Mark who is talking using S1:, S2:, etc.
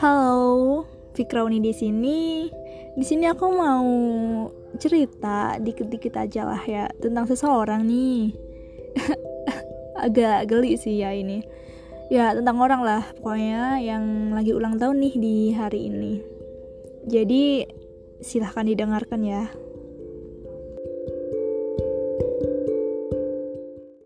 S1: Halo, Fikrauni di sini. Di sini aku mau cerita dikit-dikit aja lah ya tentang seseorang nih. Agak geli sih ya ini. Ya tentang orang lah pokoknya yang lagi ulang tahun nih di hari ini. Jadi silahkan didengarkan ya.